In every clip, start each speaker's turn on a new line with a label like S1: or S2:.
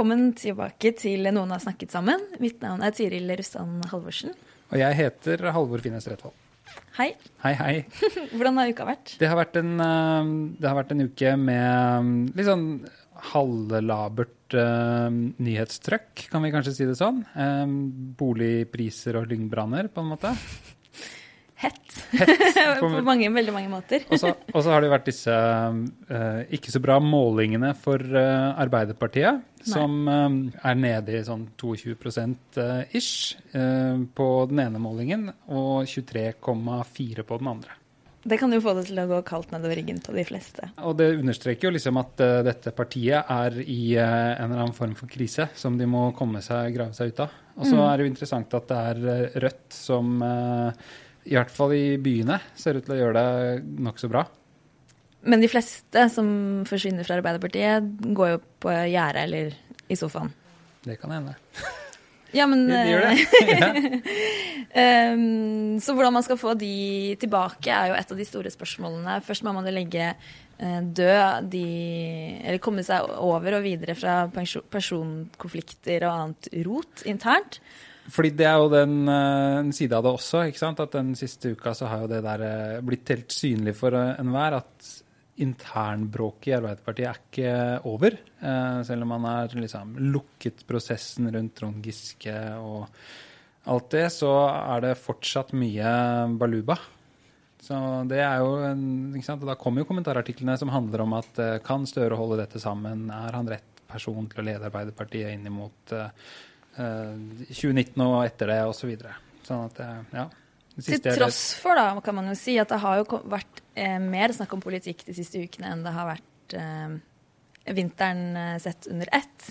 S1: Velkommen tilbake til Noen har snakket sammen. Mitt navn er Tiril Rustan Halvorsen.
S2: Og jeg heter Halvor Finnes Retvold.
S1: Hei.
S2: Hei, hei.
S1: Hvordan har uka vært?
S2: Det har vært en, eh, det har vært en uke med litt sånn halvlabert uh, nyhetstrøkk, kan vi kanskje si det sånn. Um, boligpriser og lyngbranner, på en måte.
S1: Hett. På mange, veldig mange måter.
S2: og så har det jo vært disse uh, ikke så bra målingene for uh, Arbeiderpartiet, Nei. som uh, er nede i sånn 22% ish på den ene målingen, og 23,4 på den andre.
S1: Det kan jo få det til å gå kaldt nedover ryggen på de fleste.
S2: Og det understreker jo liksom at uh, dette partiet er i uh, en eller annen form for krise som de må komme seg, grave seg ut av. Og så mm. er det jo interessant at det er Rødt som uh, i hvert fall i byene ser ut til å gjøre det nokså bra.
S1: Men de fleste som forsvinner fra Arbeiderpartiet, går jo på gjerdet eller i sofaen.
S2: Det kan hende.
S1: Ja, men
S2: de, de gjør det.
S1: um, Så hvordan man skal få de tilbake, er jo et av de store spørsmålene. Først må man legge uh, død de Eller komme seg over og videre fra personkonflikter og annet rot internt.
S2: Fordi det er jo den uh, side av det også. ikke sant? At den siste uka så har jo det der uh, blitt helt synlig for uh, enhver. At internbråket i Arbeiderpartiet er ikke over. Eh, selv om man har liksom lukket prosessen rundt Trond Giske og alt det, så er det fortsatt mye baluba. Så det er jo ikke sant? Og Da kommer jo kommentarartiklene som handler om at eh, kan Støre holde dette sammen? Er han rett person til å lede Arbeiderpartiet inn mot 2019 og etter det, osv. Så sånn at, ja.
S1: Til tross for, da, kan man jo si, at det har jo vært eh, mer snakk om politikk de siste ukene enn det har vært eh, vinteren eh, sett under ett.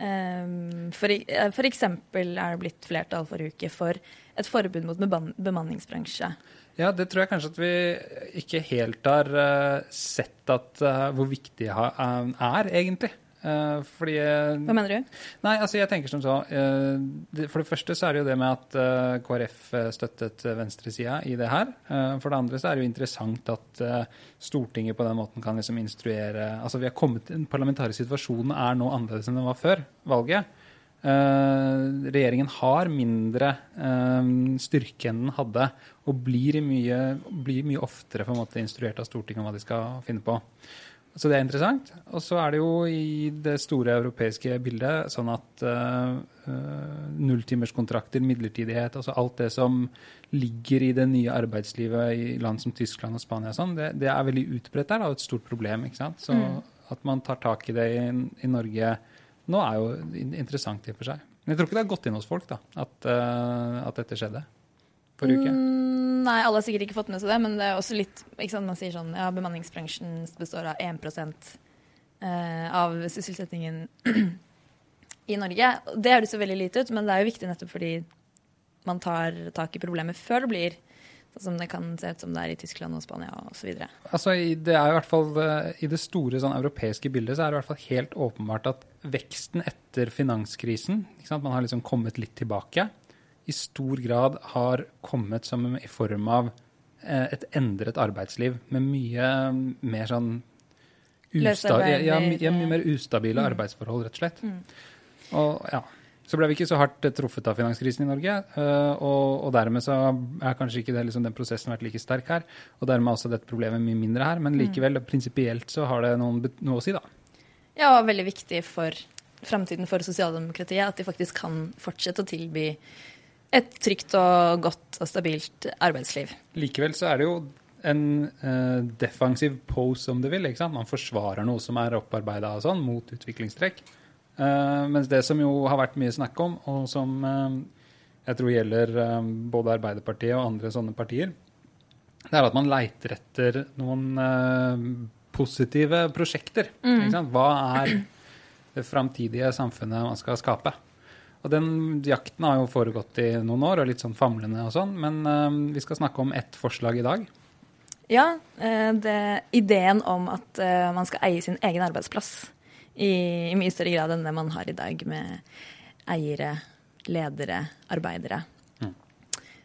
S1: Um, for, eh, for, eksempel er det blitt flertall forrige uke for et forbud mot bemanningsbransje.
S2: Ja, det tror jeg kanskje at vi ikke helt har uh, sett at, uh, hvor viktig det er, egentlig.
S1: Uh, fordi, Hva mener du?
S2: Nei, altså jeg tenker som så. Uh, for det første så er det jo det med at KrF støttet venstresida i det her. for det andre så er det jo interessant at Stortinget på den måten kan liksom instruere Altså vi har kommet Den parlamentariske situasjonen er nå annerledes enn den var før valget. regjeringen har mindre styrke enn den hadde, og blir mye, blir mye oftere på en måte instruert av Stortinget om hva de skal finne på. Så det er interessant. Og så er det jo i det store europeiske bildet sånn at uh, nulltimerskontrakter, midlertidighet, altså alt det som ligger i det nye arbeidslivet i land som Tyskland og Spania, sånn, det, det, er veldig utbredt der. Er et stort problem. ikke sant? Så mm. at man tar tak i det i, i, Norge nå, er jo interessant i og for seg. Men jeg tror ikke det har gått inn hos folk da, at, uh, at dette skjedde forrige uke.
S1: Mm. Nei, alle har sikkert ikke fått med seg det, men det er også litt sant, Man sier sånn ja, bemanningsbransjen består av 1 eh, av sysselsettingen i Norge. Det høres jo veldig lite ut, men det er jo viktig nettopp fordi man tar tak i problemet før det blir sånn som det kan se ut som det er i Tyskland og Spania osv.
S2: Altså, det er i hvert fall eh, I det store sånn, europeiske bildet så er det i hvert fall helt åpenbart at veksten etter finanskrisen Man har liksom kommet litt tilbake i stor grad har kommet som i form av eh, et endret arbeidsliv med mye mer sånn ustabile, ja, ja, mye mer ustabile mm. arbeidsforhold, rett og slett. Mm. Og ja, så ble vi ikke så hardt truffet av finanskrisen i Norge. Eh, og, og dermed så er kanskje ikke det, liksom, den prosessen vært like sterk her. Og dermed også dette problemet mye mindre her. Men mm. likevel, prinsipielt så har det noen, noe å si, da.
S1: Ja, veldig viktig for framtiden for sosialdemokratiet at de faktisk kan fortsette å tilby et trygt og godt og stabilt arbeidsliv.
S2: Likevel så er det jo en uh, defensiv pose, om du vil. Man forsvarer noe som er opparbeida sånn, mot utviklingstrekk. Uh, mens det som jo har vært mye snakk om, og som uh, jeg tror gjelder både Arbeiderpartiet og andre sånne partier, det er at man leiter etter noen eh, positive prosjekter. Sant? Hva er det framtidige samfunnet man skal skape? Og den jakten har jo foregått i noen år, og litt sånn famlende og sånn. Men uh, vi skal snakke om ett forslag i dag.
S1: Ja, eh, det, ideen om at eh, man skal eie sin egen arbeidsplass i, i mye større grad enn det man har i dag, med eiere, ledere, arbeidere.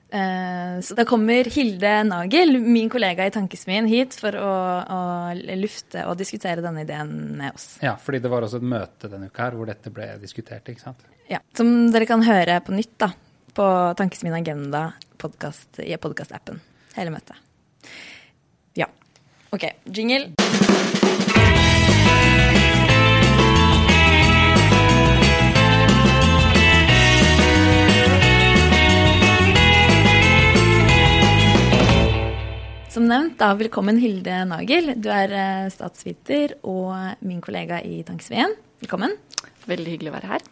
S1: Eh, Så da kommer Hilde Nagel, min kollega i Tankesmien, hit for å, å lufte og diskutere denne ideen med oss.
S2: Ja, fordi det var også et møte denne uka her hvor dette ble diskutert. ikke sant?
S1: Ja, Som dere kan høre på nytt da, på Tankesmien Agenda podcast, i podkastappen. Hele møtet. Ja. OK. Jingle. Som nevnt, da, velkommen Hilde Nagel. Du er eh, statsviter og min kollega i Tanksveen. Velkommen.
S3: Veldig hyggelig å være her.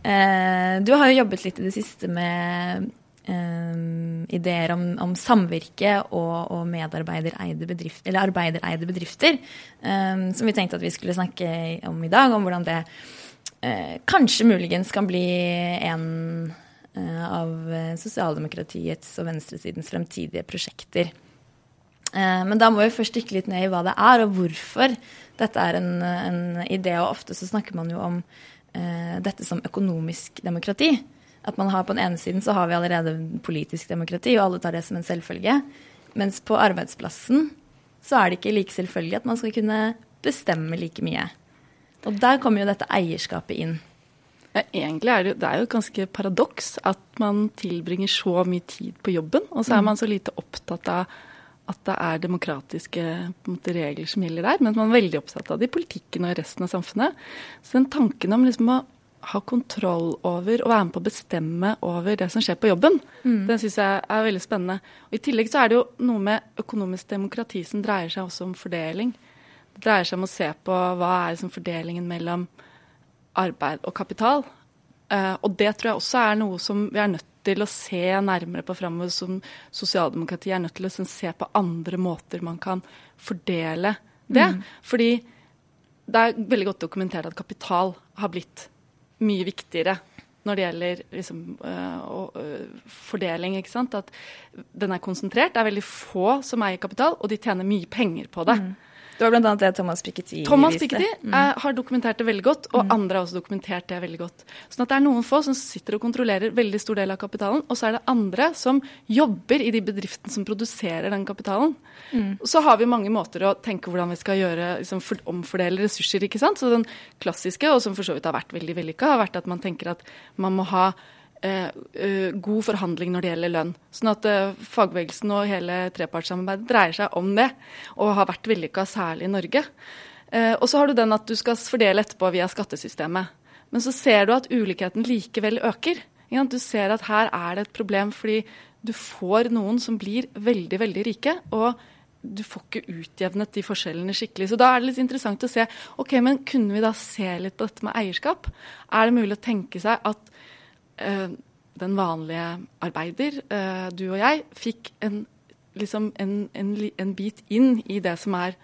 S1: Eh, du har jo jobbet litt i det siste med Um, ideer om, om samvirke og, og medarbeidereide bedrift, eller arbeidereide bedrifter, Um, som vi tenkte at vi skulle snakke om i dag, om hvordan det uh, kanskje muligens kan bli en uh, av sosialdemokratiets og venstresidens fremtidige prosjekter. Eh, Men da må vi først dykke litt ned i hva det er, og hvorfor dette er en, en idé. Og ofte så snakker man jo om eh, dette som økonomisk demokrati. At man har på den ene siden så har vi allerede politisk demokrati, og alle tar det som en selvfølge. Mens på arbeidsplassen så er det ikke like selvfølgelig at man skal kunne bestemme like mye. Og der kommer jo dette eierskapet inn.
S3: Ja, egentlig er det, det er jo et ganske paradoks at man tilbringer så mye tid på jobben, og så er man så lite opptatt av at det er demokratiske måte, regler som gjelder der, men man er veldig opptatt av det i politikken og i resten av samfunnet. Så den tanken om liksom å ha kontroll over og være med på å bestemme over det som skjer på jobben, den syns jeg er veldig spennende. Og I tillegg så er det jo noe med økonomisk demokrati som dreier seg også om fordeling. Det dreier seg om å se på hva er liksom fordelingen mellom arbeid og kapital. Eh, og det tror jeg også er noe som vi er nødt til å se nærmere på framover, som sosialdemokratiet er nødt til å sånn, se på andre måter man kan fordele det. Fordi det er veldig godt dokumentert at kapital har blitt mye viktigere når det gjelder liksom, øh, øh, fordeling. ikke sant? At den er konsentrert. Det er veldig få som eier kapital, og de tjener mye penger på det.
S1: Det var annet det Thomas Piketty
S3: Thomas
S1: viste.
S3: Piketty mm. har dokumentert det veldig godt, og andre har også dokumentert det veldig godt. Sånn at det er noen få som sitter og kontrollerer veldig stor del av kapitalen, og så er det andre som jobber i de bedriftene som produserer den kapitalen. Mm. Så har vi mange måter å tenke hvordan vi skal gjøre, liksom, omfordele ressurser. ikke sant? Så den klassiske, og som for så vidt har vært veldig vellykka, har vært at man tenker at man må ha god forhandling når det gjelder lønn. Sånn at eh, fagbevegelsen og hele trepartssamarbeidet dreier seg om det, og har vært vellykka særlig i Norge. Eh, og så har du den at du skal fordele etterpå via skattesystemet. Men så ser du at ulikheten likevel øker. Du ser at her er det et problem fordi du får noen som blir veldig, veldig rike. og du får ikke utjevnet de forskjellene skikkelig. Så da er det litt interessant å se ok, men kunne vi da se litt på dette med eierskap. Er det mulig å tenke seg at eh, den vanlige arbeider, eh, du og jeg, fikk en, liksom en, en, en bit inn i det som er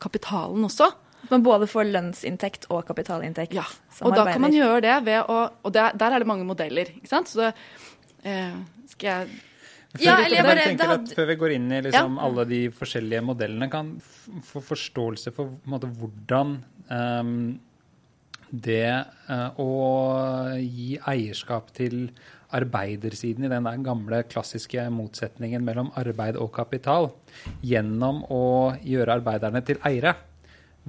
S3: kapitalen også?
S1: At man både får lønnsinntekt og kapitalinntekt.
S3: Ja.
S1: som
S3: Og da kan man gjøre det ved å Og der, der er det mange modeller, ikke sant. Så det, eh, skal jeg
S2: Før,
S1: Ja, jeg bare-
S2: tenker at før vi går inn i liksom alle de forskjellige modellene, kan få forståelse for på en måte, hvordan ehm, det eh, å gi eierskap til arbeidersiden i den der gamle, klassiske motsetningen mellom arbeid og kapital, gjennom å gjøre arbeiderne til eiere,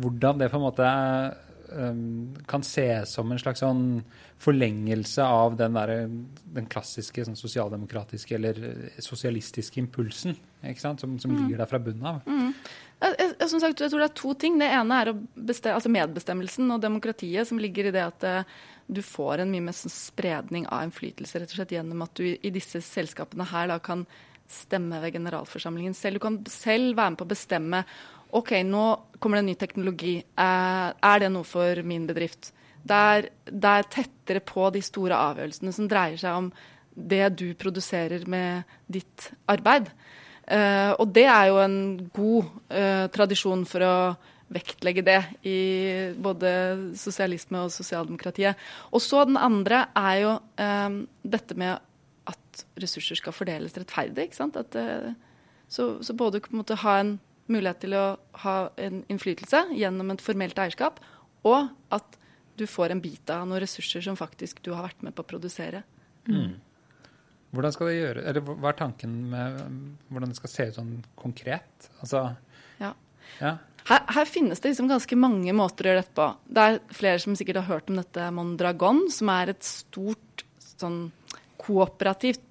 S2: hvordan det på en måte ehm, kan ses som en slags sånn forlengelse av den, der, den klassiske sånn sosialdemokratiske eller eh, sosialistiske impulsen ikke sant? Som, som ligger der fra bunnen av.
S3: Jeg, jeg, jeg- som sagt, jeg tror det er to ting. Det ene er å beste, altså medbestemmelsen og demokratiet, som ligger i det at eh, du får en mye mer sånn spredning av innflytelse rett og slett gjennom at du i, i disse selskapene her da kan stemme ved generalforsamlingen selv. Du kan selv være med på å bestemme OK, nå kommer det en ny teknologi. Eh, er det noe for min bedrift? Det er, det er tettere på de store avgjørelsene som dreier seg om det du produserer med ditt arbeid. Eh, og det er jo en god eh, tradisjon for å vektlegge det i både sosialisme og sosialdemokratiet. Og så den andre er jo eh, dette med at ressurser skal fordeles rettferdig. ikke sant? At, eh, så, så, både på en måte ha en mulighet til å ha en innflytelse gjennom et formelt eierskap, og at du får en bit av noen ressurser som faktisk du har vært med på å produsere.
S2: Mm. Hvordan skal det gjøre, eller Hva er tanken med hvordan det skal se ut sånn konkret? Altså,
S3: ja.
S2: ja.
S3: Her, her, finnes det liksom ganske mange måter å gjøre dette på. Det er flere som sikkert har hørt om dette Mondragon, som er et stort sånn kooperativt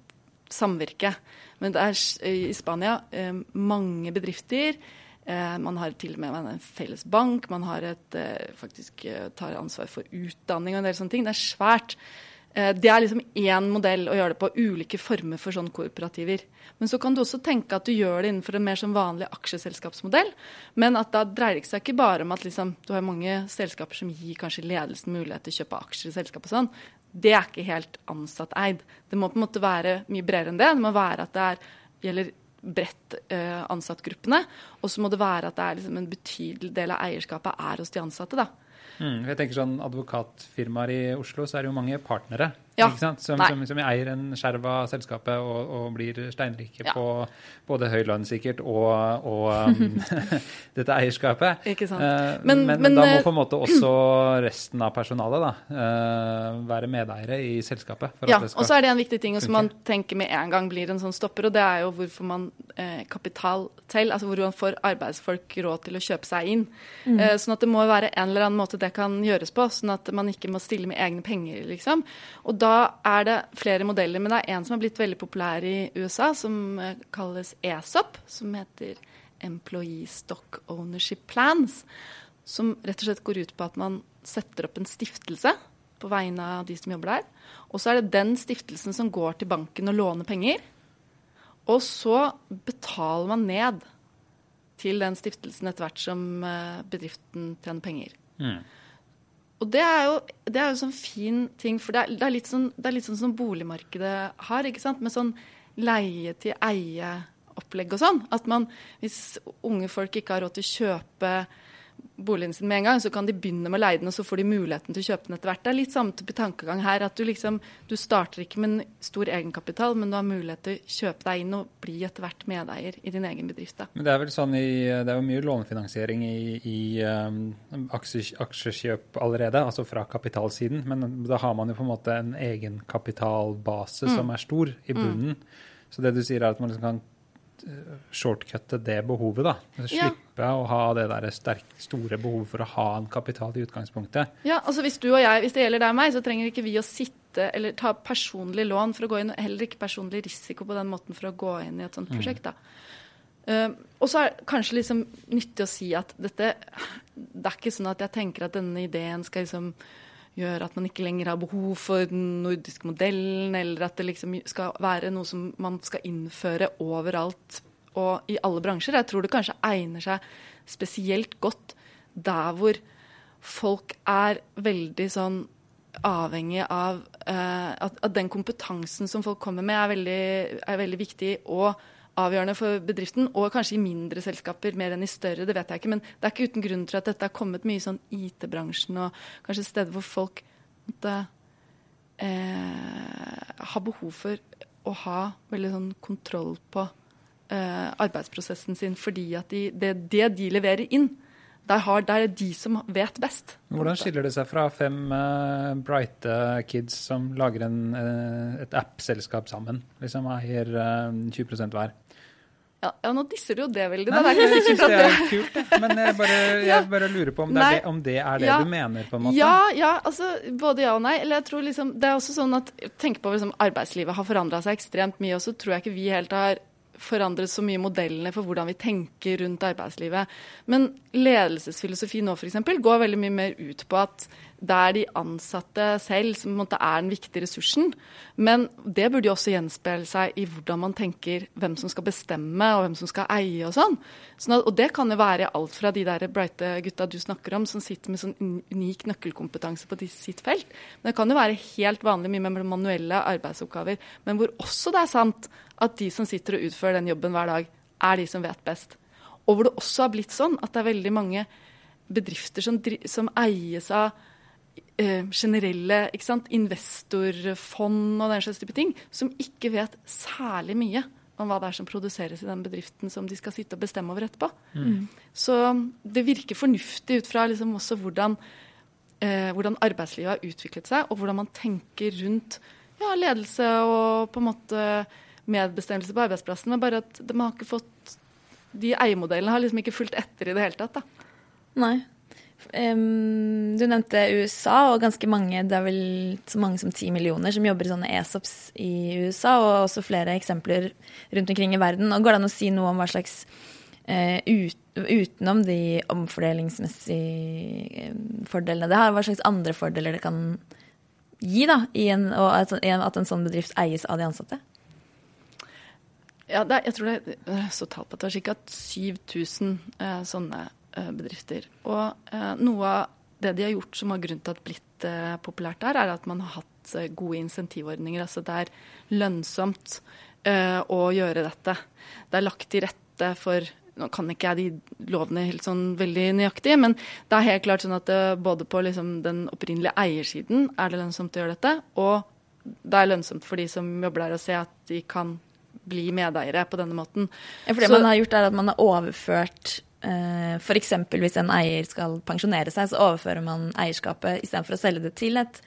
S3: samvirke. Men det er i Spania eh, mange bedrifter. Eh, man har til og med en felles bank, man har et, eh, faktisk tar ansvar for utdanning og en del sånne ting. Det er svært. Eh, det er liksom én modell å gjøre det på, ulike former for sånn kooperativer. Men så kan du også tenke at du gjør det innenfor en mer sånn vanlig aksjeselskapsmodell. Men at da dreier det seg ikke bare om at liksom, du har mange selskaper som gir kanskje ledelsen mulighet til å kjøpe aksjer i selskapet og sånn. Det er ikke helt ansatteid. Det må på en måte være mye bredere enn det. Det må være at det er, gjelder bredt eh, ansattgruppene. Og så må det være at det er liksom en betydelig del av eierskapet er hos de ansatte. da.
S2: Mm, jeg tenker sånn Advokatfirmaer i Oslo, så er det jo mange partnere
S3: ja.
S2: som, som, som, eier en skjerv av selskapet og, og blir steinrike ja. på både høy lønn sikkert og, og um, dette eierskapet.
S3: Ikke sant.
S2: Uh, men, men, men, da må eh, på en måte også resten av personalet da, uh, være medeiere i selskapet.
S3: ja, og så er det en viktig ting som man tenker med en gang blir en sånn stopper, og det er jo hvorfor man eh, kapital til, altså hvor man får arbeidsfolk råd til å kjøpe seg inn. Mm. Uh, sånn at det må være en eller annen måte det kan gjøres på, sånn at man ikke må stille med egne penger, liksom. Og da er det flere modeller, men det er en som har blitt veldig populær i USA, som eh, kalles ESOP, som heter Employee Stock Ownership Plans. Som rett og slett går ut på at man setter opp en stiftelse på vegne av de som jobber der. Og så er det den stiftelsen som går til banken og låner penger. Og så betaler man ned til den stiftelsen etter hvert som eh, bedriften tjener penger. Mm. Og det er jo det er jo sånn fin ting, for det er, det er, litt, sånn, det er litt sånn som boligmarkedet har, ikke sant? med sånn leie til eie-opplegg og sånn. At man, hvis unge folk ikke har råd til å kjøpe boligen sin med en gang, så kan de begynne med å leie den, og så får de muligheten til å kjøpe den etter hvert. Det er litt samme type tankegang her. At du liksom du starter ikke med en stor egenkapital, men du har mulighet til å kjøpe deg inn og bli etter hvert medeier i din egen bedrift. Da.
S2: Men det er vel sånn i, det er jo mye lånefinansiering i, i um, aksjekjøp allerede, altså fra kapitalsiden. Men da har man jo på en måte en egenkapitalbase mm. som er stor i mm. bunnen. Mm. Så det du sier er at man liksom kan shortcutte det behovet. da. Slippe ja. å ha det der sterk, store behovet for å ha en kapital i utgangspunktet.
S3: Ja, altså Hvis du og jeg, hvis det gjelder deg og meg, så trenger ikke vi å sitte eller ta personlig lån for å gå inn, heller ikke personlig risiko på den måten for å gå inn i et sånt mm. prosjekt. da. Uh, og så er det kanskje liksom nyttig å si at dette Det er ikke sånn at jeg tenker at denne ideen skal liksom gjøre at man ikke lenger har behov for den nordiske modellen, eller at det liksom skal være noe som man skal innføre overalt og i alle bransjer. Jeg tror det kanskje egner seg spesielt godt der hvor folk er veldig sånn avhengig av uh, at, at, den kompetansen som folk kommer med, er veldig, er veldig viktig. og avgjørende for bedriften, og kanskje i mindre selskaper mer enn i større, det vet jeg ikke. Men det er ikke uten grunn til at dette har kommet mye i sånn IT-bransjen og kanskje steder hvor folk måtte uh, har behov for å ha veldig sånn kontroll på arbeidsprosessen sin fordi at de, det, det de leverer inn, der, har, der, er de som vet best.
S2: Hvordan skiller det seg fra fem uh, brighte kids som lager en, uh, et app-selskap sammen? Liksom eier uh, 20 hver?
S3: Ja, ja, nå disser du jo det veldig.
S2: Nei, jeg syns det er kult, men jeg bare, jeg bare lurer på om det, det, om det er det,
S3: ja,
S2: du mener? på en måte?
S3: Ja, ja, altså både ja og nei. Eller jeg tror liksom, det er også sånn at Tenk på liksom, arbeidslivet har forandra seg ekstremt mye, og så tror jeg ikke vi helt har forandret så mye modellene for hvordan vi tenker rundt arbeidslivet. Men ledelsesfilosofi nå f.eks. går veldig mye mer ut på at det er de ansatte selv som er den viktige ressursen. Men det burde jo også gjenspeile seg i hvordan man tenker hvem som skal bestemme og hvem som skal eie og sånn. sånn at, og det kan jo være alt fra de der brighte gutta du snakker om, som sitter med sånn unik nøkkelkompetanse på sitt felt. Men det kan jo være helt vanlig mye med manuelle arbeidsoppgaver, men hvor også det er sant at de som sitter og utfører den jobben hver dag, er de som vet best. Og hvor det også har blitt sånn at det er veldig mange bedrifter som, som eies av eh, generelle ikke sant, investorfond og den slags type ting, som ikke vet særlig mye om hva det er som produseres i den bedriften som de skal sitte og bestemme over etterpå. Mm. Så det virker fornuftig ut fra liksom også hvordan, eh, hvordan, arbeidslivet har utviklet seg, og hvordan man tenker rundt ja, ledelse og på en måte medbestemmelse på arbeidsplassen. Men bare at man har ikke fått De eiermodellene har liksom ikke fulgt etter i det hele tatt. da.
S1: Nei. Um, du nevnte USA, og ganske mange, det er vel så mange som ti millioner som jobber i sånne ESOPs i USA, og også flere eksempler rundt omkring i verden. Og Går det an å si noe om hva slags uh, ut, Utenom de omfordelingsmessige fordelene det har, hva slags andre fordeler det kan gi da, en, og at, at en sånn bedrift eies av de ansatte?
S3: Ja, er, jeg tror det er så tall på at det var ca. 7000 eh, sånne Eh, bedrifter. Og eh, noe av det de har gjort som har grunn til at blitt eh, populært der, er at man har hatt gode insentivordninger. Altså det er lønnsomt å gjøre dette. Det er lagt til rette for nå kan ikke jeg de lovene helt sånn veldig nøyaktig, men det er helt klart sånn at det, både på liksom den opprinnelige eiersiden er det lønnsomt å gjøre dette, og det er lønnsomt for de som jobber der å se at de kan bli medeiere på denne måten.
S1: Ja, for det Så, man har gjort er at man har overført F.eks. hvis en eier skal pensjonere seg, så overfører man eierskapet istedenfor å selge det til et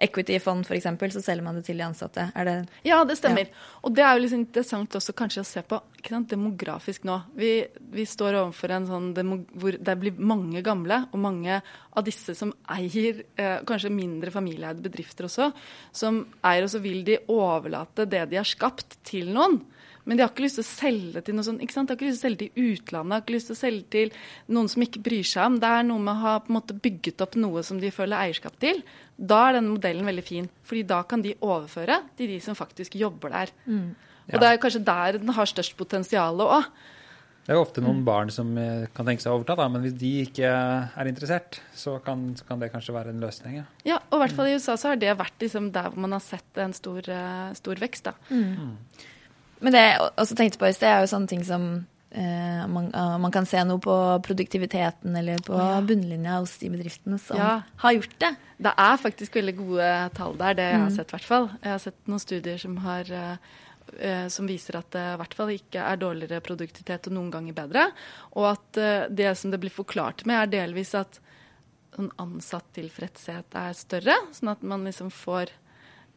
S1: equity-fond f.eks., så selger man det til de ansatte. Det
S3: Ja, det stemmer. Ja. Og det er jo liksom interessant også kanskje å se på sant, demografisk nå. Vi, vi, står overfor en sånn demo, hvor det blir mange gamle, og mange av disse som eier eh, kanskje mindre familieeide bedrifter også, som eier, og så vil de overlate det de har skapt, til noen. Men de har ikke lyst til å selge til noe sånt, ikke sant? De har ikke lyst til å selge til utlandet, de har ikke lyst til å selge til noen som ikke bryr seg om. Det er noe med å ha på en måte bygget opp noe som de føler eierskap til. Da er denne modellen veldig fin, fordi da kan de overføre til de som faktisk jobber der. Mm. Og ja. det er kanskje der den har størst potensial òg.
S2: Det er jo ofte noen mm. barn som eh, kan tenke seg å overta, da, men hvis de ikke er interessert, så kan, så kan det kanskje være en løsning. Ja,
S3: ja og i hvert fall i USA så har det vært liksom der hvor man har sett en stor, uh, stor vekst. da. Mm.
S1: Men det jeg også tenkte på i sted, er jo sånne ting som eh, man, uh, man, kan se noe på produktiviteten eller på ja. bunnlinja hos de bedriftene som ja. har gjort det.
S3: Det er faktisk veldig gode tall der, det jeg har mm. sett i hvert fall. Jeg har sett noen studier som, har, uh, som viser at det i hvert fall ikke er dårligere produktivitet og noen ganger bedre. Og at uh, det som det blir forklart med, er delvis at sånn ansatt tilfredshet er større, sånn at man liksom får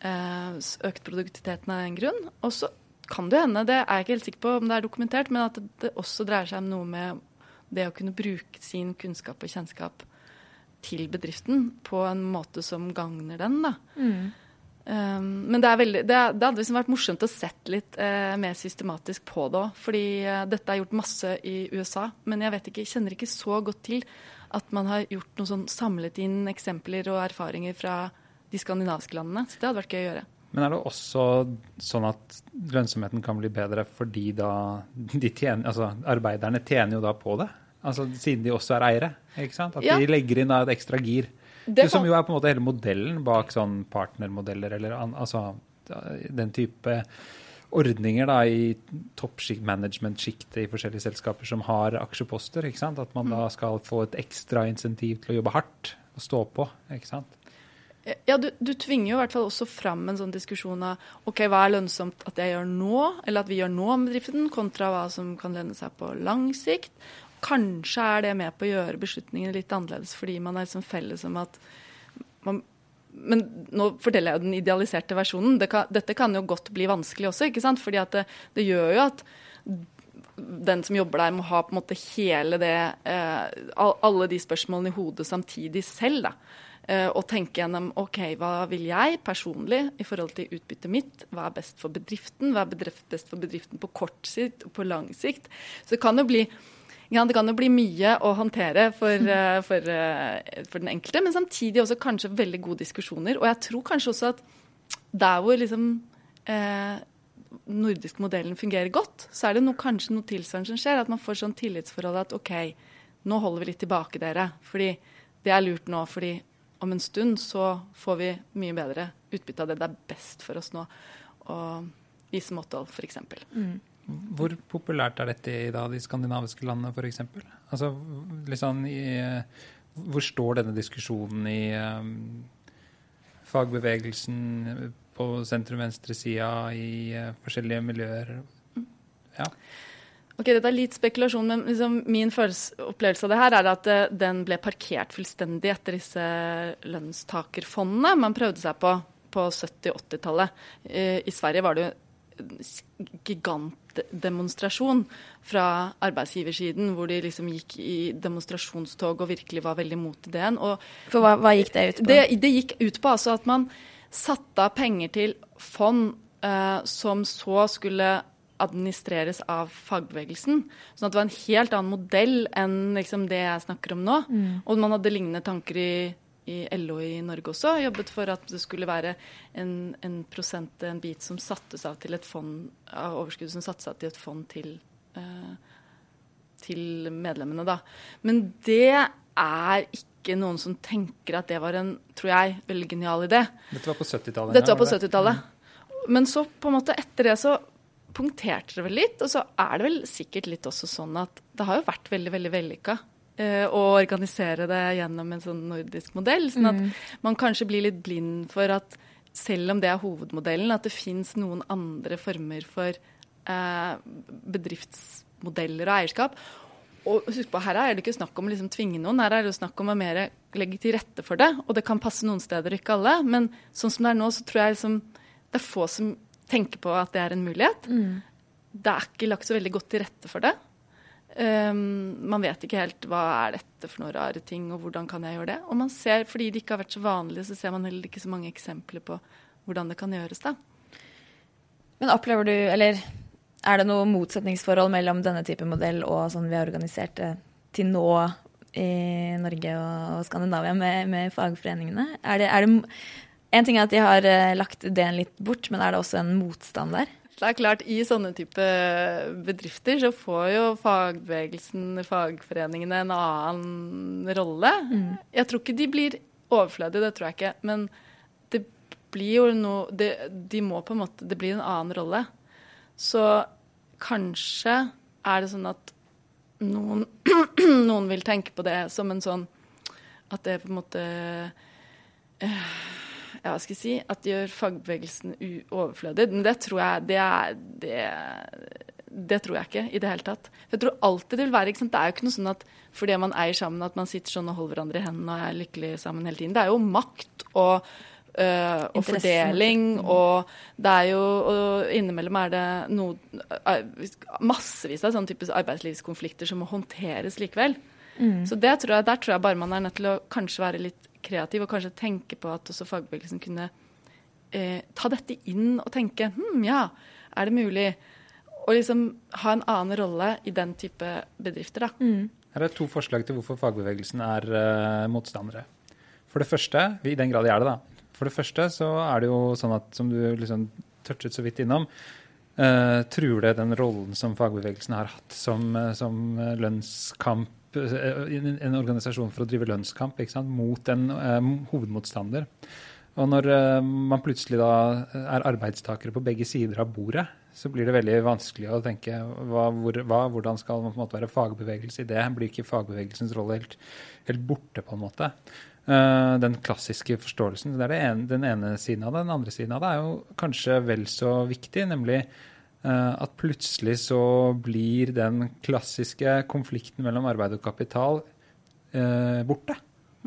S3: økt produktiviteten av den grunn. Og så kan det hende, det er jeg ikke helt sikker på om det er dokumentert, men at det også dreier seg om noe med det å kunne bruke sin kunnskap og kjennskap til bedriften på en måte som gagner den. da. Mm. Um, men det, veldig, det, det, hadde liksom vært morsomt å sett litt eh, mer systematisk på det òg. Fordi eh, dette er gjort masse i USA, men jeg vet ikke, kjenner ikke så godt til at man har gjort noe sånn samlet inn eksempler og erfaringer fra de skandinaviske landene. Så det hadde vært gøy å gjøre.
S2: Men er det også sånn at lønnsomheten kan bli bedre fordi da de tjener, altså arbeiderne tjener jo da på det? Altså Siden de også er eiere. ikke sant? At ja. de legger inn et ekstra gir. Det som jo er på en måte hele modellen bak sånn partnermodeller eller altså den type ordninger da i toppmanagement-sjiktet i forskjellige selskaper som har aksjeposter. ikke sant? At man da mm. skal få et ekstra insentiv til å jobbe hardt og stå på. ikke sant?
S3: Ja, du, du, tvinger jo i hvert fall også fram en sånn diskusjon av ok, hva er lønnsomt at jeg gjør nå, eller at vi gjør nå med bedriften, kontra hva som kan lønne seg på lang sikt. Kanskje er det med på å gjøre beslutningene litt annerledes fordi man er liksom felles om at man, Men nå forteller jeg den idealiserte versjonen. Det kan, dette kan jo godt bli vanskelig også, ikke sant? Fordi det, det gjør jo at den som jobber der, må ha på en måte hele det eh, Alle de spørsmålene i hodet samtidig selv. da. Eh, og tenke gjennom ok, hva vil jeg personlig i forhold til utbyttet mitt? Hva er best for bedriften? Hva er best for bedriften på kort sikt og på lang sikt? Så det kan jo bli, ja, det kan jo bli mye å håndtere for, eh, for, eh, for, den enkelte, men samtidig også kanskje veldig gode diskusjoner. Og jeg tror kanskje også at der hvor liksom eh, nordisk modellen fungerer godt, så er det noe, kanskje noe tilsvarende som skjer. At man får sånn tillitsforhold at OK, nå holder vi litt tilbake dere. Fordi det er lurt nå. fordi om en stund så får vi mye bedre utbytte av det. Det er best for oss nå å vise måtehold, f.eks. Mm.
S2: Hvor populært er dette i da, de skandinaviske landene, f.eks.? Altså, liksom i, hvor står denne diskusjonen i um, fagbevegelsen, på sentrum-venstre-sida, i uh, forskjellige miljøer? Ja.
S3: Ok, Dette er litt spekulasjon, men liksom min opplevelse av det her er at uh, den ble parkert fullstendig etter disse lønnstakerfondene man prøvde seg på på 70-80-tallet. Uh, I Sverige var det jo gigantdemonstrasjon fra arbeidsgiversiden, hvor de liksom gikk i demonstrasjonstog og virkelig var veldig mot ideen. Og
S1: For hva, hva, gikk det ut på?
S3: Det, det gikk ut på altså at man satte av penger til fond eh, som så skulle administreres av fagbevegelsen. Sånn at det var en helt annen modell enn liksom, det jeg snakker om nå. Mm. Og man hadde lignende tanker i, i, LO i Norge også. Jobbet for at det skulle være en, en, prosent, en bit som sattes av til et fond, av overskuddet som sattes av til et fond til, uh, til medlemmene, da. Men det er ikke noen som tenker at det var en, tror jeg, veldig genial idé.
S2: Dette var på 70-tallet?
S3: Dette var på 70-tallet. Mm. Men så på en måte etter det så punkterte det vel litt. Og så er det vel sikkert litt også sånn at det har jo vært veldig, veldig vellykka eh, å organisere det gjennom en sånn nordisk modell. Sånn at mm. man kanskje blir litt blind for at selv om det er hovedmodellen, at det fins noen andre former for eh, bedriftsmodeller og eierskap. Og husk på, Her er det ikke snakk om å liksom tvinge noen, her er det snakk om å mer legge til rette for det. Og det kan passe noen steder, ikke alle. Men sånn som det er nå, så tror jeg liksom, det er få som tenker på at det er en mulighet. Mm. Det er ikke lagt så veldig godt til rette for det. Um, man vet ikke helt hva er dette for noen rare ting, og hvordan kan jeg gjøre det. Og man ser, fordi det ikke har vært så vanlig, så ser man heller ikke så mange eksempler på hvordan det kan gjøres. da.
S1: Men opplever du, eller er det noe motsetningsforhold mellom denne type modell og sånn vi har organisert det til nå i Norge og Skandinavia med, med fagforeningene? Er det, er det, en ting er at de har uh, lagt ideen litt bort, men er det også en motstand der?
S3: Det er klart, I sånne type bedrifter så får jo fagbevegelsen, fagforeningene, en annen rolle. Mm. Jeg tror ikke de blir overflødige, det tror jeg ikke. Men det blir jo noe det, De må på en måte Det blir en annen rolle. Så kanskje er det sånn at noen, noen vil tenke på det som en sånn At det på en måte øh, ja, skal jeg si, at det gjør fagbevegelsen overflødig. Men det tror jeg det, er, det, det tror jeg ikke i det hele tatt. For jeg tror alltid det vil være ikke sant? Det er jo ikke noe sånn at fordi man eier sammen, at man sitter sånn og holder hverandre i hendene og er lykkelig sammen hele tiden. Det er jo makt og, Uh, og fordeling, og det er jo Og innimellom er det noe Massevis av sånne type arbeidslivskonflikter som må håndteres likevel. Mm. Så det tror jeg, der tror jeg bare man er nødt til å kanskje være litt kreativ og kanskje tenke på at også fagbevegelsen kunne eh, ta dette inn og tenke hm, ja, er det mulig? Og liksom ha en annen rolle i den type bedrifter. da. Mm.
S2: Her er to forslag til hvorfor fagbevegelsen er uh, motstandere. For det første, i den grad de er det, da. For det første så er det jo sånn at, som du liksom touchet så vidt innom, uh, truer det den rollen som fagbevegelsen har hatt som, uh, som lønnskamp en organisasjon for å drive lønnskamp mot en uh, hovedmotstander. Og når uh, man plutselig da er arbeidstakere på begge sider av bordet, så blir det veldig vanskelig å tenke hva, hvor, hva, hvordan skal man på en måte være fagbevegelse i det? Blir ikke fagbevegelsens rolle helt, helt borte, på en måte? Den klassiske forståelsen. Det er det ene, den ene siden av det. Den andre siden av det er jo kanskje vel så viktig, nemlig Eh, at plutselig så blir den klassiske konflikten mellom arbeid og kapital eh, borte.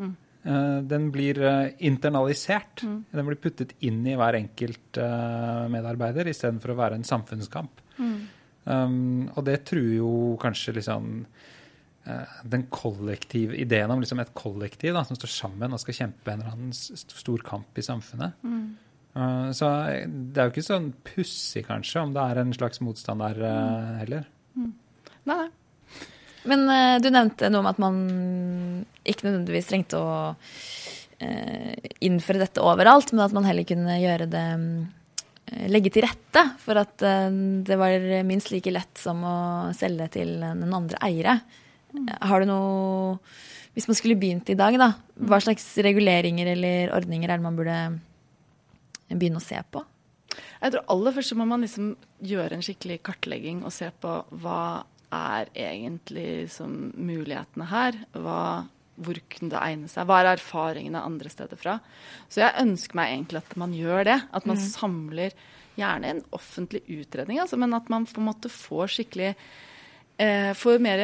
S2: Mm. Eh, den blir internalisert. Mm. Den blir puttet inn i hver enkelt medarbeider istedenfor å være en samfunnskamp. Mm. Um, og det truer jo kanskje liksom den kollektive ideen om liksom et kollektiv da, som står sammen og skal kjempe en eller annen stor kamp i samfunnet. Mm. Eh, så det er jo ikke sånn pussig, kanskje, om det er en slags motstand der uh, heller. Mm.
S3: Nei, nei.
S1: Men uh, du nevnte noe om at man ikke nødvendigvis trengte å innføre dette overalt, men at man heller kunne gjøre det Legge til rette for at det var minst like lett som å selge til den andre eiere. Mm. Har du noe Hvis man skulle begynt i dag, da, hva slags reguleringer eller ordninger er det man burde begynne å se på?
S3: Jeg tror aller først så må man liksom gjøre en skikkelig kartlegging og se på hva er egentlig som mulighetene her. Hva, hvor kunne det egne seg? Hva er erfaringene andre steder fra? Så jeg ønsker meg egentlig at man gjør det. At man mm. samler gjerne en offentlig utredning, altså, men at man på en måte får skikkelig eh, får mer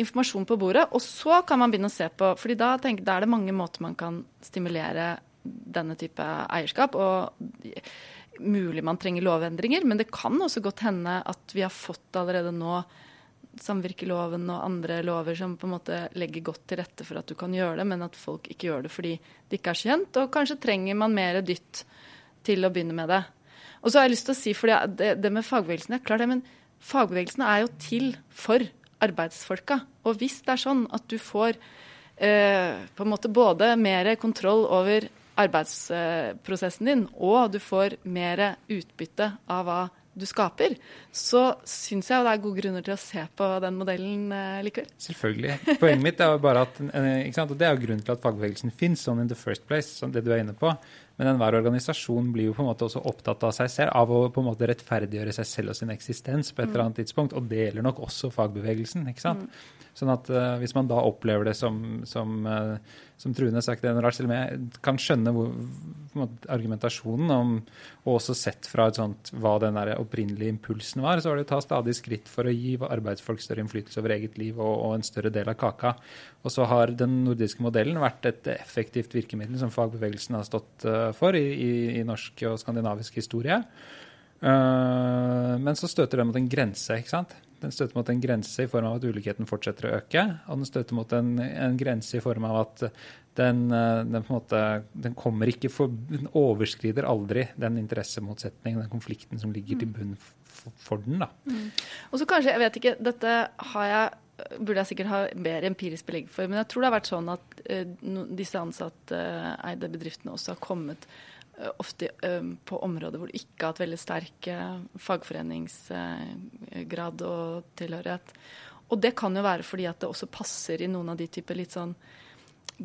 S3: informasjon på bordet. Og så kan man begynne å se på fordi da, tenker, da er det mange måter man kan stimulere denne type eierskap. og Mulig man trenger lovendringer, men det kan også godt hende at vi har fått allerede nå samvirkeloven og andre lover som på en måte legger godt til rette for at du kan gjøre det, men at folk ikke gjør det fordi det ikke er så kjent. Og kanskje trenger man mer dytt til å begynne med det. Og så har jeg lyst til å si, for det, det med fagbevegelsen er klart det, men fagbevegelsen er jo til for arbeidsfolka. Og hvis det er sånn at du får eh, på en måte både mer kontroll over arbeidsprosessen din, og du får mer utbytte av hva du skaper, så syns jeg det er gode grunner til å se på den modellen eh, likevel.
S2: Selvfølgelig. Poenget mitt er jo bare at eh, og det er jo grunnen til at fagbevegelsen fins, sånn in the first place, som det du er inne på. Men enhver organisasjon blir jo på en måte også opptatt av seg selv, av å på en måte rettferdiggjøre seg selv og sin eksistens på et eller annet tidspunkt. Og det gjelder nok også fagbevegelsen. ikke sant? Mm. Sånn at uh, hvis man da opplever det som, som, uh, som rart, selv om jeg kan skjønne hvor, måte, argumentasjonen om, og også sett fra et sånt, hva den opprinnelige impulsen var, så var det å ta stadig skritt for å gi arbeidsfolk større innflytelse over eget liv og, og en større del av kaka. Og så har den nordiske modellen vært et effektivt virkemiddel som fagbevegelsen har stått uh, for i, i, i, norsk og skandinavisk historie. Men så støter det mot en grense. ikke sant? Den støter mot en grense i form av at ulikheten fortsetter å øke. Og den støter mot en, en grense i form av at den, eh, den, måte, den kommer ikke for, den overskrider aldri den interessemotsetningen, den konflikten som ligger til bunn for, for den. Mm.
S3: Og så kanskje, jeg vet ikke, dette har jeg burde jeg sikkert ha mer empirisk belegg for. Men jeg tror det har vært sånn at uh, disse ansatteide uh, bedriftene også har kommet ofte på områder hvor du ikke har hatt veldig sterk fagforeningsgrad og tilhørighet. Og det kan jo være fordi at det også passer i noen av de typer litt sånn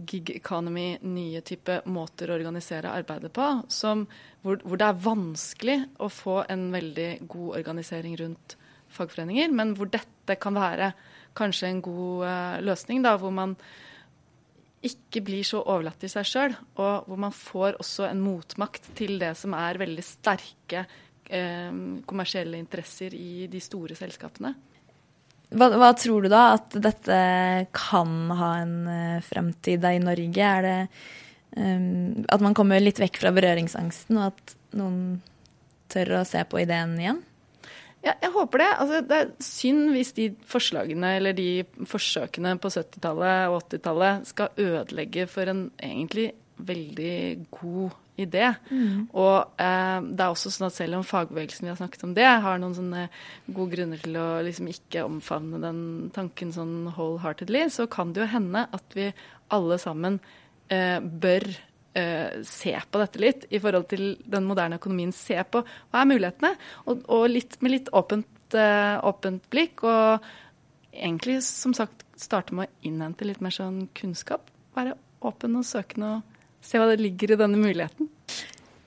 S3: gig economy, nye type måter å organisere arbeidet på, som, hvor, hvor, det er vanskelig å få en veldig god organisering rundt fagforeninger, men hvor dette kan være kanskje en god uh, løsning, da, hvor man ikke blir så overlatt til seg sjøl, og hvor man får også en motmakt til det som er veldig sterke eh, kommersielle interesser i de store selskapene.
S1: Hva, hva, tror du da at dette kan ha en uh, fremtid i Norge? Er det um, at man kommer litt vekk fra berøringsangsten, og at noen tør å se på ideen igjen?
S3: Ja, jeg håper det. Altså, det er synd hvis de forslagene eller de forsøkene på 70-tallet og 80-tallet skal ødelegge for en egentlig veldig god idé. Mm. Og eh, det er også sånn at selv om fagbevegelsen vi har snakket om det, har noen sånne gode grunner til å liksom ikke omfavne den tanken sånn wholeheartedly, så kan det jo hende at vi alle sammen eh, bør uh, se på dette litt i forhold til den moderne økonomien. Se på hva er mulighetene, og, og litt, med litt åpent, uh, åpent, blikk. Og egentlig, som sagt, starte med å innhente litt mer sånn kunnskap. Være åpen og søkende og se hva det ligger i denne muligheten.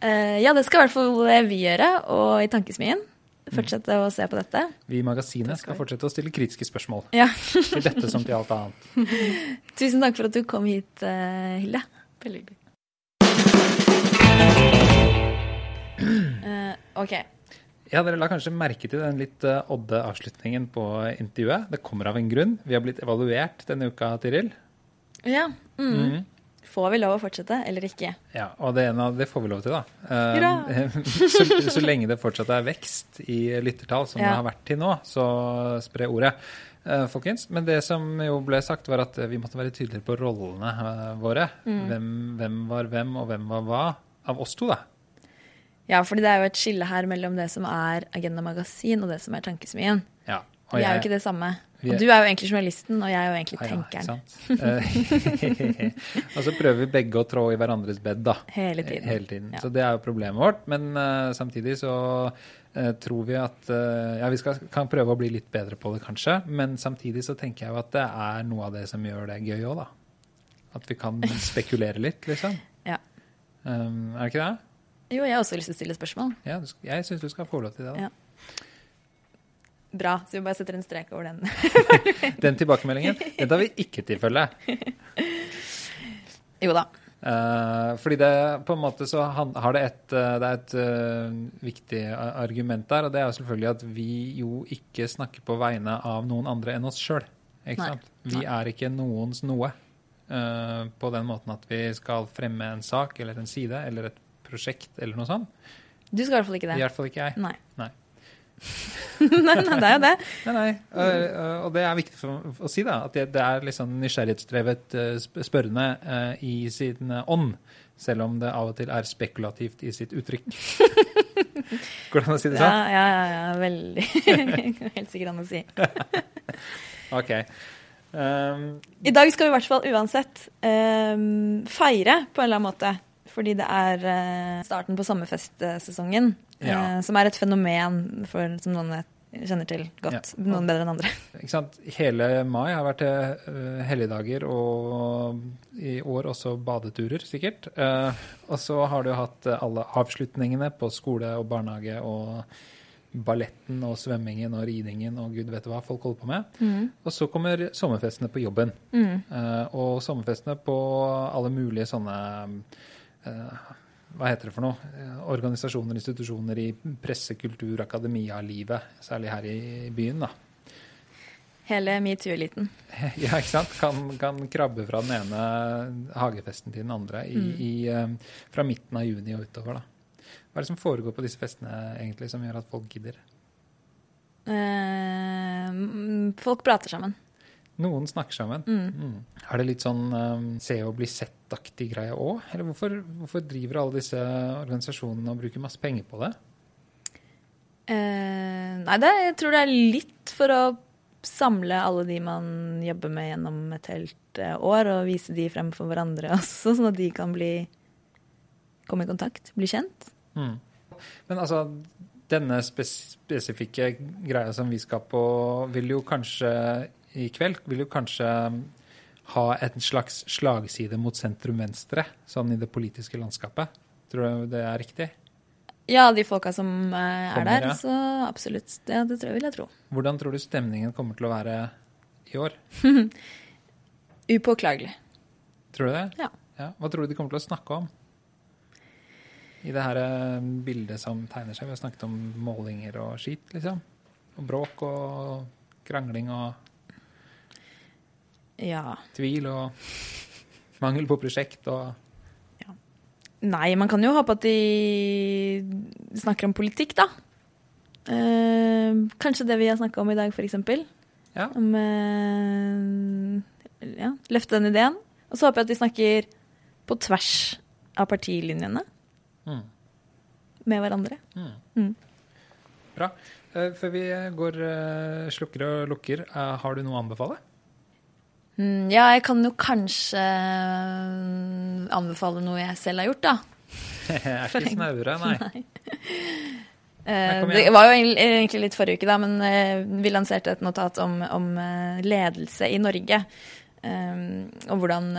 S1: Uh, ja, det skal i hvert fall vi gjøre, og i Tankesmien. Fortsette å se på dette.
S2: Vi i Magasinet skal fortsette å stille kritiske spørsmål.
S1: Ja.
S2: til dette som til alt annet.
S1: Tusen takk for at du kom hit, Hilde.
S3: Veldig hyggelig.
S1: Uh, OK.
S2: Ja, Dere la kanskje merke til den litt uh, odde avslutningen på intervjuet. Det kommer av en grunn. Vi har blitt evaluert denne uka, Tiril.
S1: Ja. Mm. Mm. Får vi lov å fortsette, eller ikke?
S2: Ja, og det, ene, det får vi lov til, da. Uh, så, så, lenge det fortsatt er vekst i lyttertall, som ja. det har vært til nå, så spre ordet. Folkens. Men det som jo ble sagt, var at vi måtte være tydeligere på rollene våre. Mm. Hvem, hvem, var hvem, og hvem var hva av oss to, da.
S1: Ja, fordi det er jo et skille her mellom det som er Agenda Magasin, og det som er Tankesmien.
S2: Ja,
S1: og vi er jo ikke det samme. Og du er jo egentlig journalisten, og jeg er jo egentlig tenkeren.
S2: Ja, og så prøver vi begge å trå i hverandres bed, da.
S1: Hele tiden.
S2: Hele tiden. Ja. Så det er jo problemet vårt. Men uh, samtidig så uh, tror vi at uh, Ja, vi skal, kan prøve å bli litt bedre på det, kanskje. Men samtidig så tenker jeg jo at det er noe av det som gjør det gøy òg, da. At vi kan spekulere litt, liksom. Um, er det ikke det?
S1: Jo, jeg har også lyst til å stille spørsmål.
S2: Ja, jeg syns du skal få lov til det. da.
S1: Ja. Bra. Så vi bare setter en strek over den.
S2: Den tilbakemeldingen den tar vi ikke til følge.
S1: jo da.
S2: Eh, fordi det på en måte så har det et, eh, det er et uh, viktig argument der, og det er jo selvfølgelig at vi jo ikke snakker på vegne av noen andre enn oss sjøl. Vi er ikke noens noe eh, på den måten at vi skal fremme en sak eller en side eller et prosjekt eller noe sånt.
S1: Du skal i hvert fall ikke det.
S2: I hvert fall ikke jeg.
S1: Nei.
S2: Nei.
S1: nei, nei, det er jo det.
S2: Nei, nei. Og, og det er viktig for, å si, da. At det, det er liksom nysgjerrighetsdrevet eh, spørrende uh, i sin eh, ånd. Selv om det av og til er spekulativt i sitt uttrykk. Går det an å si det
S1: Ja,
S2: sånn?
S1: ja, ja, ja veldig. Helt sikkert an å si.
S2: OK. Um,
S1: I dag skal vi i hvert fall uansett um, feire på en eller annen måte. Fordi det er uh, starten på sommerfestsesongen.
S2: Ja.
S1: uh, som er et fenomen for, som noen kjenner til godt.
S2: Ja.
S1: Noen bedre enn andre.
S2: ikke sant? Hele mai har vært uh, helligdager, og i år også badeturer, sikkert. Og så har du hatt alle avslutningene på skole og barnehage og balletten og svømmingen og ridingen og gud vet hva folk holder på med. Og så kommer sommerfestene på jobben.
S1: Mm.
S2: Uh, og sommerfestene på alle mulige sånne uh, Hva heter det for noe? Eh, organisasjoner, institusjoner i presse, kultur, akademia-livet. Særlig her i byen, da.
S1: Hele metoo-eliten.
S2: Ja, ikke sant? Kan, kan krabbe fra den ene hagefesten til den andre i, i, eh, fra midten av juni og utover. da. Hva er det som foregår på disse festene egentlig som gjør at folk gidder?
S1: Eh, mm, folk prater sammen.
S2: Noen snakker sammen. Mm. Er det litt sånn um, se og bli sett-aktig greie òg? Eller hvorfor, hvorfor driver alle disse organisasjonene og bruker masse penger på det?
S1: Eh, nei, det, jeg tror det er litt for å samle alle de man jobber med gjennom et helt eh, år, og vise de frem for hverandre også, sånn at de kan bli komme i kontakt, bli kjent.
S2: Mm. Men altså, denne spes spesifikke greia som vi skal på, vil jo kanskje i kveld vil jo kanskje ha en slags slagside mot sentrum-venstre, sånn i det politiske landskapet. Tror du det er riktig?
S1: Ja, de folka som eh, er
S2: Kommer,
S1: der,
S2: ja.
S1: så absolutt. Det, det tror jeg vil jeg tro.
S2: Hvordan tror du stemningen kommer til å være i år?
S1: Upåklagelig.
S2: Tror du det?
S1: Ja.
S2: Hva tror du de kommer til å snakke om? I det her eh, bildet som tegner seg. Vi har snakket om målinger og skit, liksom. Og bråk og krangling og
S1: Ja.
S2: tvil og mangel på prosjekt og
S1: Nei, man kan jo håpe at de snakker om politikk, da. Eh, kanskje det vi har snakka om i dag, f.eks.
S2: Ja.
S1: Om eh, ja, løfte den ideen. Og så håper jeg at de snakker på tvers av partilinjene
S2: Mm.
S1: med hverandre.
S2: Mm.
S1: Mm.
S2: Bra. Eh, Før vi går eh, slukker og lukker, eh, har du noe å anbefale?
S1: Mm, ja, jeg kan jo kanskje anbefale noe jeg selv har gjort, da.
S2: Jeg er ikke snaure, nei.
S1: nei.
S2: kom
S1: det var jo egentlig- litt forrige uke, da, men vi lanserte et notat om, om ledelse i Norge. Og hvordan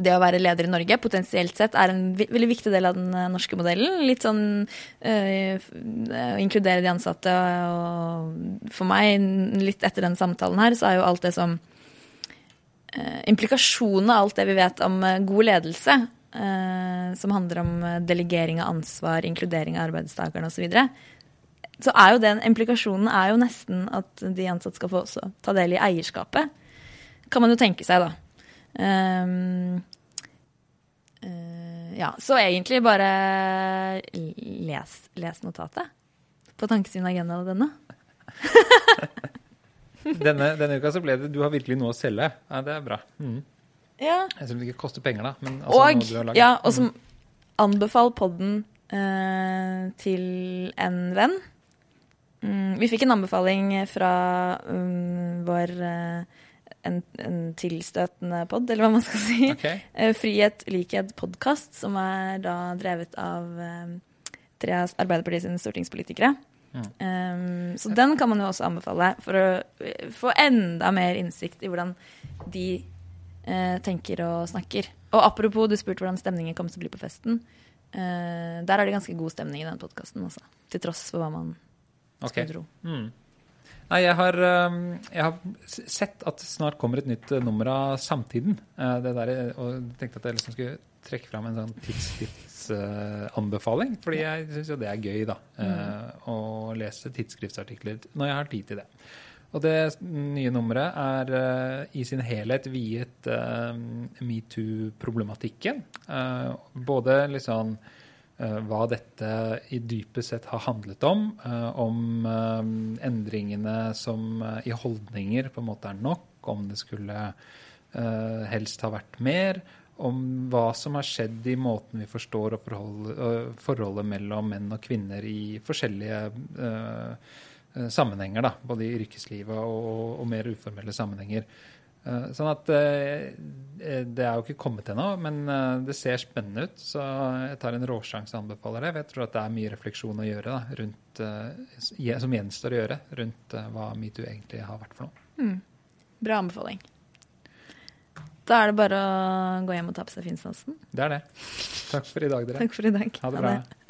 S1: det å være leder i Norge potensielt sett er en veldig viktig del av den eh, norske modellen. Litt sånn øh, å inkludere de ansatte. Og for meg, litt etter den samtalen her, så er jo alt det som øh, Implikasjonen av alt det vi vet om god ledelse, øh, som handler om delegering av ansvar, inkludering av arbeidstakerne osv., så, videre, så er jo den implikasjonen er jo nesten at de ansatte skal få også ta del i eierskapet. Kan man jo tenke seg, da. Ehm, uh, ja, så egentlig bare les, les notatet på Tankesyn Agenda denne.
S2: Denne, denne uka så ble det Du har virkelig noe å selge. Ja, det er bra. Mm.
S1: Ja,
S2: Jeg tror det ikke koster penger, da. Men altså,
S1: og,
S2: noe du har laget.
S1: ja, og som anbefal podden eh, til en venn. Mm, vi fikk en anbefaling fra um, vår eh, en, en tilstøtende pod, eller hva man skal si.
S2: Ok.
S1: Eh, Frihet, likhet, podkast, som er da drevet av eh, tre av Arbeiderpartiet stortingspolitikere.
S2: Mm.
S1: Um, så den kan man jo også anbefale for å eh, få enda mer innsikt i hvordan de uh, tenker og snakker. Og apropos, du spurte hvordan stemningen kommer til å bli på festen. Uh, der er det ganske god stemning i den podkasten, altså. Til tross for hva man
S2: Ok.
S1: skulle tro.
S2: Mm. Nei, jeg har, um, jeg har sett at det snart kommer et nytt uh, nummer av Samtiden. Uh, det der, og tenkte at jeg liksom skulle trekke fram en sånn tidsskriftsanbefaling. fordi jeg syns jo det er gøy, da. Mm. Å lese tidsskriftsartikler når jeg har tid til det. Og det nye nummeret er i sin helhet viet uh, metoo-problematikken. Både litt sånn eh, hva dette i dypest sett har handlet om. eh, om eh, endringene som eh, i holdninger på en måte er nok, om det skulle eh, helst ha vært mer. Om hva som har skjedd i måten vi forstår eh, forholdet mellom menn og kvinner i forskjellige eh, eh, sammenhenger. Da, både i yrkeslivet og, og mer uformelle sammenhenger. Eh, Sånn at eh, eh, Det er jo ikke kommet ennå, men det ser spennende ut. Så jeg tar en råsjanse og anbefaler det. Jeg tror at det er mye refleksjon å gjøre da, rundt, som gjenstår å gjøre rundt hva metoo egentlig har vært for noe.
S1: Bra anbefaling. Da er det bare å gå hjem og ta på seg finstansen.
S2: Det er det. Takk for i dag, dere.
S1: Takk for i dag.
S2: Ha det
S1: Ha
S2: bra.
S1: det.